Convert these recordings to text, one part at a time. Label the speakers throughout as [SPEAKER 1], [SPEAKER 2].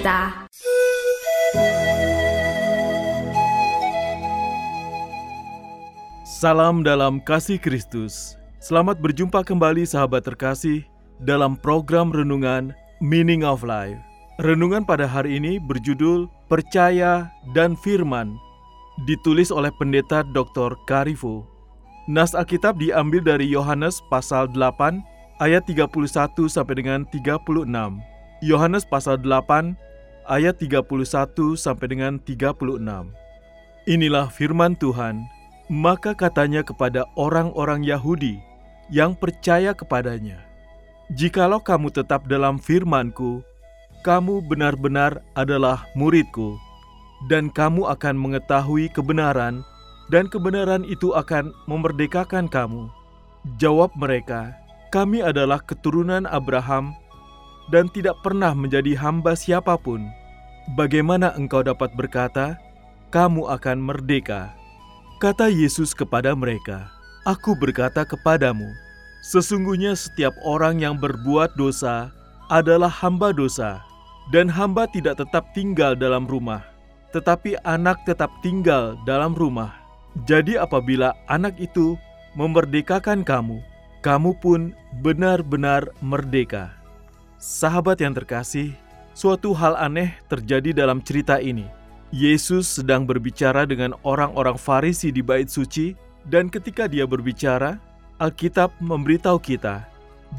[SPEAKER 1] Kita
[SPEAKER 2] Salam dalam kasih Kristus. Selamat berjumpa kembali sahabat terkasih dalam program renungan Meaning of Life. Renungan pada hari ini berjudul Percaya dan Firman, ditulis oleh pendeta Dr. Karifo. Nas Alkitab diambil dari Yohanes pasal 8 ayat 31 sampai dengan 36. Yohanes pasal 8 ayat 31 sampai dengan 36. Inilah firman Tuhan. Maka katanya kepada orang-orang Yahudi yang percaya kepadanya, "Jikalau kamu tetap dalam firman-Ku, kamu benar-benar adalah murid-Ku, dan kamu akan mengetahui kebenaran, dan kebenaran itu akan memerdekakan kamu." Jawab mereka, "Kami adalah keturunan Abraham dan tidak pernah menjadi hamba siapa pun. Bagaimana engkau dapat berkata, 'Kamu akan merdeka'?" Kata Yesus kepada mereka, "Aku berkata kepadamu, sesungguhnya setiap orang yang berbuat dosa adalah hamba dosa, dan hamba tidak tetap tinggal dalam rumah, tetapi anak tetap tinggal dalam rumah. Jadi, apabila anak itu memerdekakan kamu, kamu pun benar-benar merdeka." Sahabat yang terkasih, suatu hal aneh terjadi dalam cerita ini. Yesus sedang berbicara dengan orang-orang Farisi di bait suci dan ketika dia berbicara, Alkitab memberitahu kita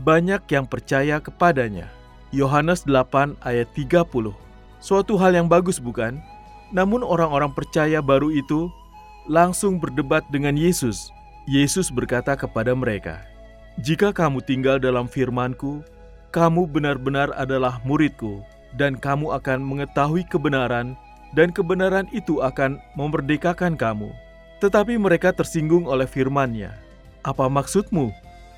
[SPEAKER 2] banyak yang percaya kepadanya. Yohanes 8 ayat 30. Suatu hal yang bagus bukan? Namun orang-orang percaya baru itu langsung berdebat dengan Yesus. Yesus berkata kepada mereka, "Jika kamu tinggal dalam firman-Ku, kamu benar-benar adalah murid-Ku, dan kamu akan mengetahui kebenaran dan kebenaran itu akan memerdekakan kamu. Tetapi mereka tersinggung oleh firman-Nya. Apa maksudmu?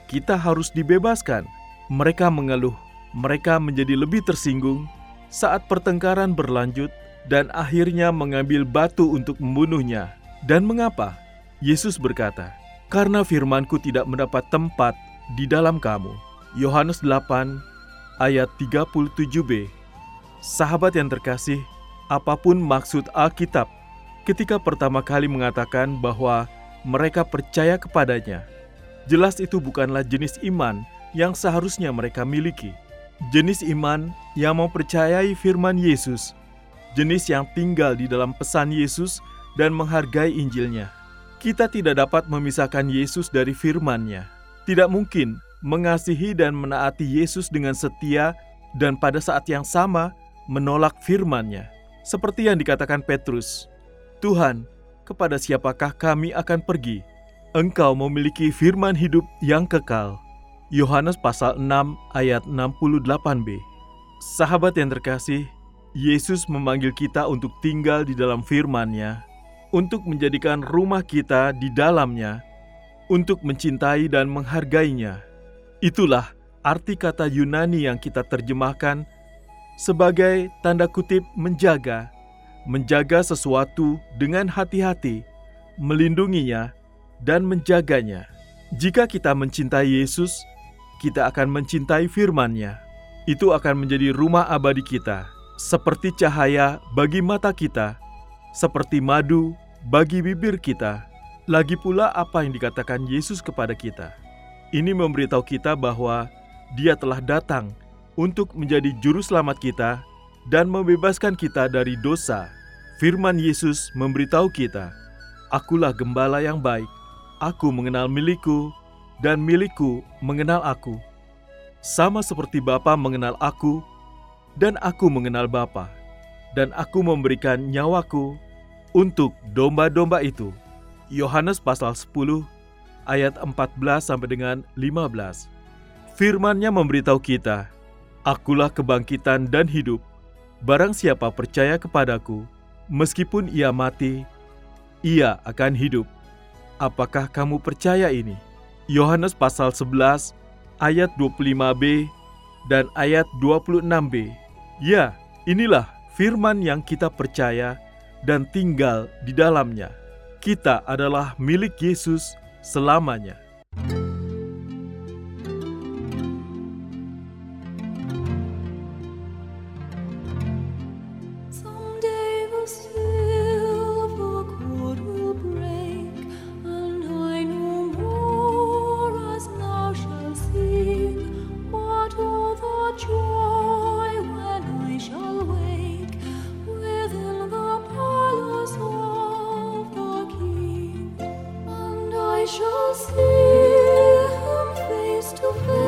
[SPEAKER 2] Kita harus dibebaskan. Mereka mengeluh. Mereka menjadi lebih tersinggung saat pertengkaran berlanjut dan akhirnya mengambil batu untuk membunuhnya. Dan mengapa? Yesus berkata, "Karena firmanku tidak mendapat tempat di dalam kamu." Yohanes 8 ayat 37b. Sahabat yang terkasih, apa pun maksud Alkitab ketika pertama kali mengatakan bahwa mereka percaya kepadanya. Jelas itu bukanlah jenis iman yang seharusnya mereka miliki. Jenis iman yang mempercayai firman Yesus, jenis yang tinggal di dalam pesan Yesus dan menghargai Injilnya. Kita tidak dapat memisahkan Yesus dari firman-Nya. Tidak mungkin mengasihi dan menaati Yesus dengan setia dan pada saat yang sama menolak firman-Nya. Seperti yang dikatakan Petrus, Tuhan, kepada siapakah kami akan pergi? Engkau memiliki firman hidup yang kekal. Yohanes pasal 6 ayat 68b. Sahabat yang terkasih, Yesus memanggil kita untuk tinggal di dalam firman-Nya, untuk menjadikan rumah kita di dalamnya, untuk mencintai dan menghargainya. Itulah arti kata Yunani yang kita terjemahkan sebagai tanda kutip menjaga, menjaga sesuatu dengan hati-hati, melindunginya, dan menjaganya. Jika kita mencintai Yesus, kita akan mencintai firman-Nya. Itu akan menjadi rumah abadi kita, seperti cahaya bagi mata kita, seperti madu bagi bibir kita. Lagi pula apa yang dikatakan Yesus kepada kita. Ini memberitahu kita bahwa Dia telah datang untuk menjadi juru selamat kita dan membebaskan kita dari dosa. Firman Yesus memberitahu kita, Akulah gembala yang baik, aku mengenal milikku, dan milikku mengenal aku. Sama seperti Bapa mengenal aku, dan aku mengenal Bapa. dan aku memberikan nyawaku untuk domba-domba itu. Yohanes pasal 10 ayat 14 sampai dengan 15. Firman-Nya memberitahu kita, Akulah kebangkitan dan hidup. Barang siapa percaya kepadaku, meskipun ia mati, ia akan hidup. Apakah kamu percaya ini? Yohanes pasal 11 ayat 25b dan ayat 26b. Ya, inilah firman yang kita percaya dan tinggal di dalamnya. Kita adalah milik Yesus selamanya.
[SPEAKER 3] I shall see him face to face.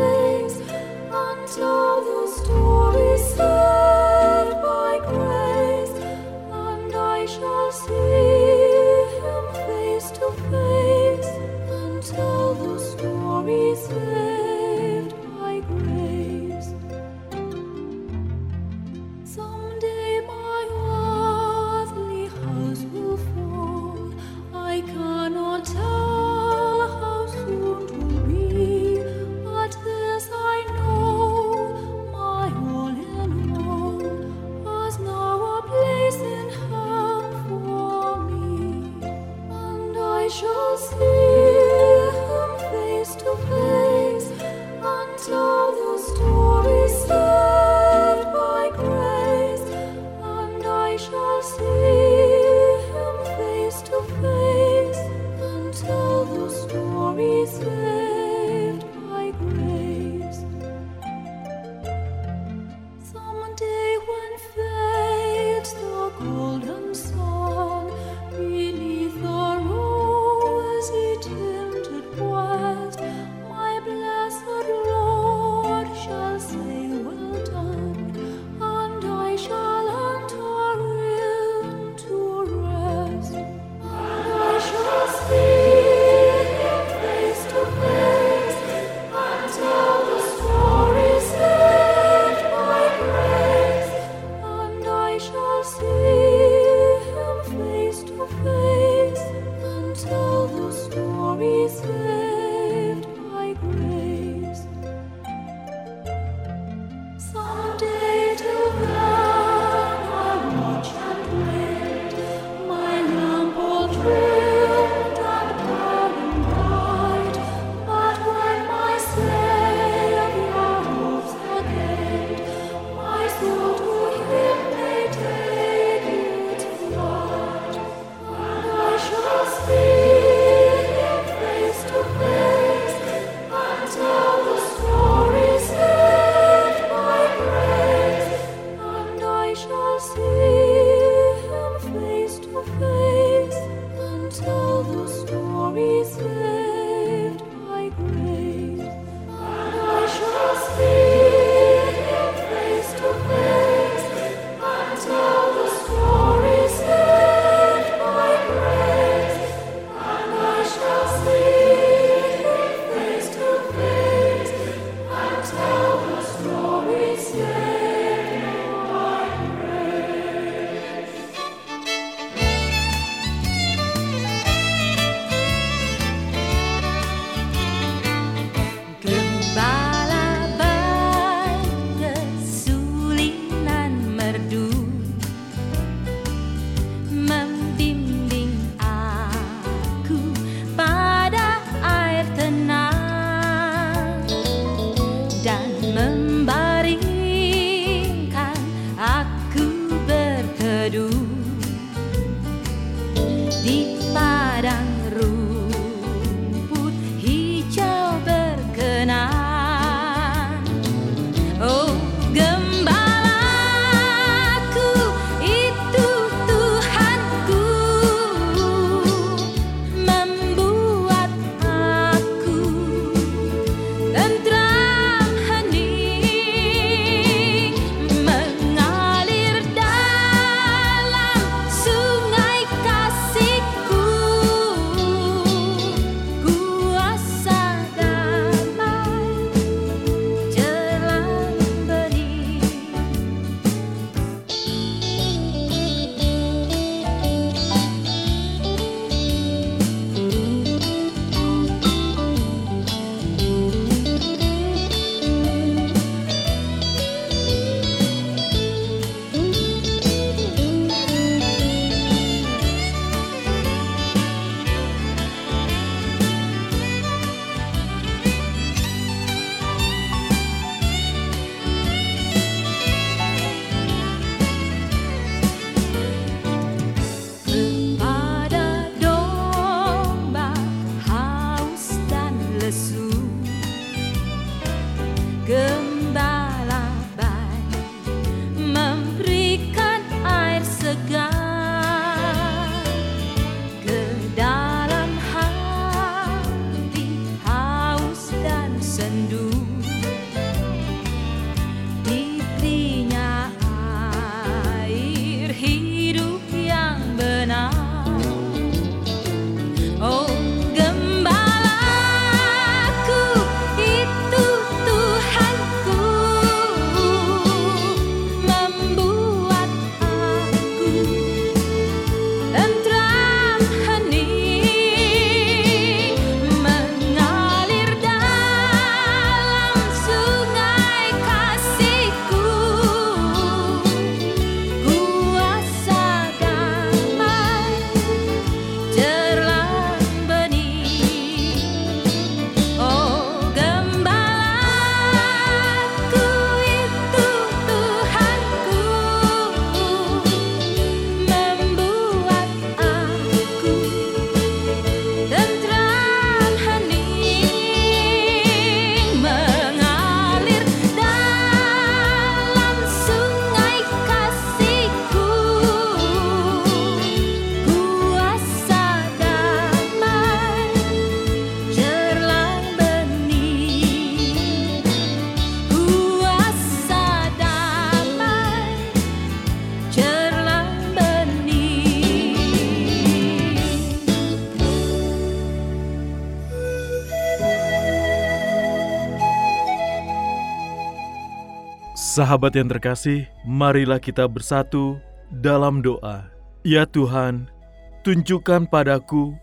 [SPEAKER 2] Sahabat yang terkasih, marilah kita bersatu dalam doa. Ya Tuhan, tunjukkan padaku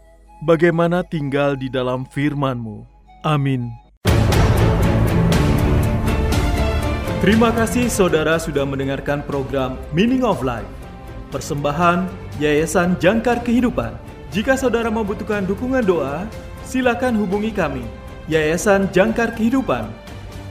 [SPEAKER 2] bagaimana tinggal di dalam firman-Mu. Amin. Terima kasih saudara sudah mendengarkan program Meaning of Life. Persembahan Yayasan Jangkar Kehidupan. Jika saudara membutuhkan dukungan doa, silakan hubungi kami. Yayasan Jangkar Kehidupan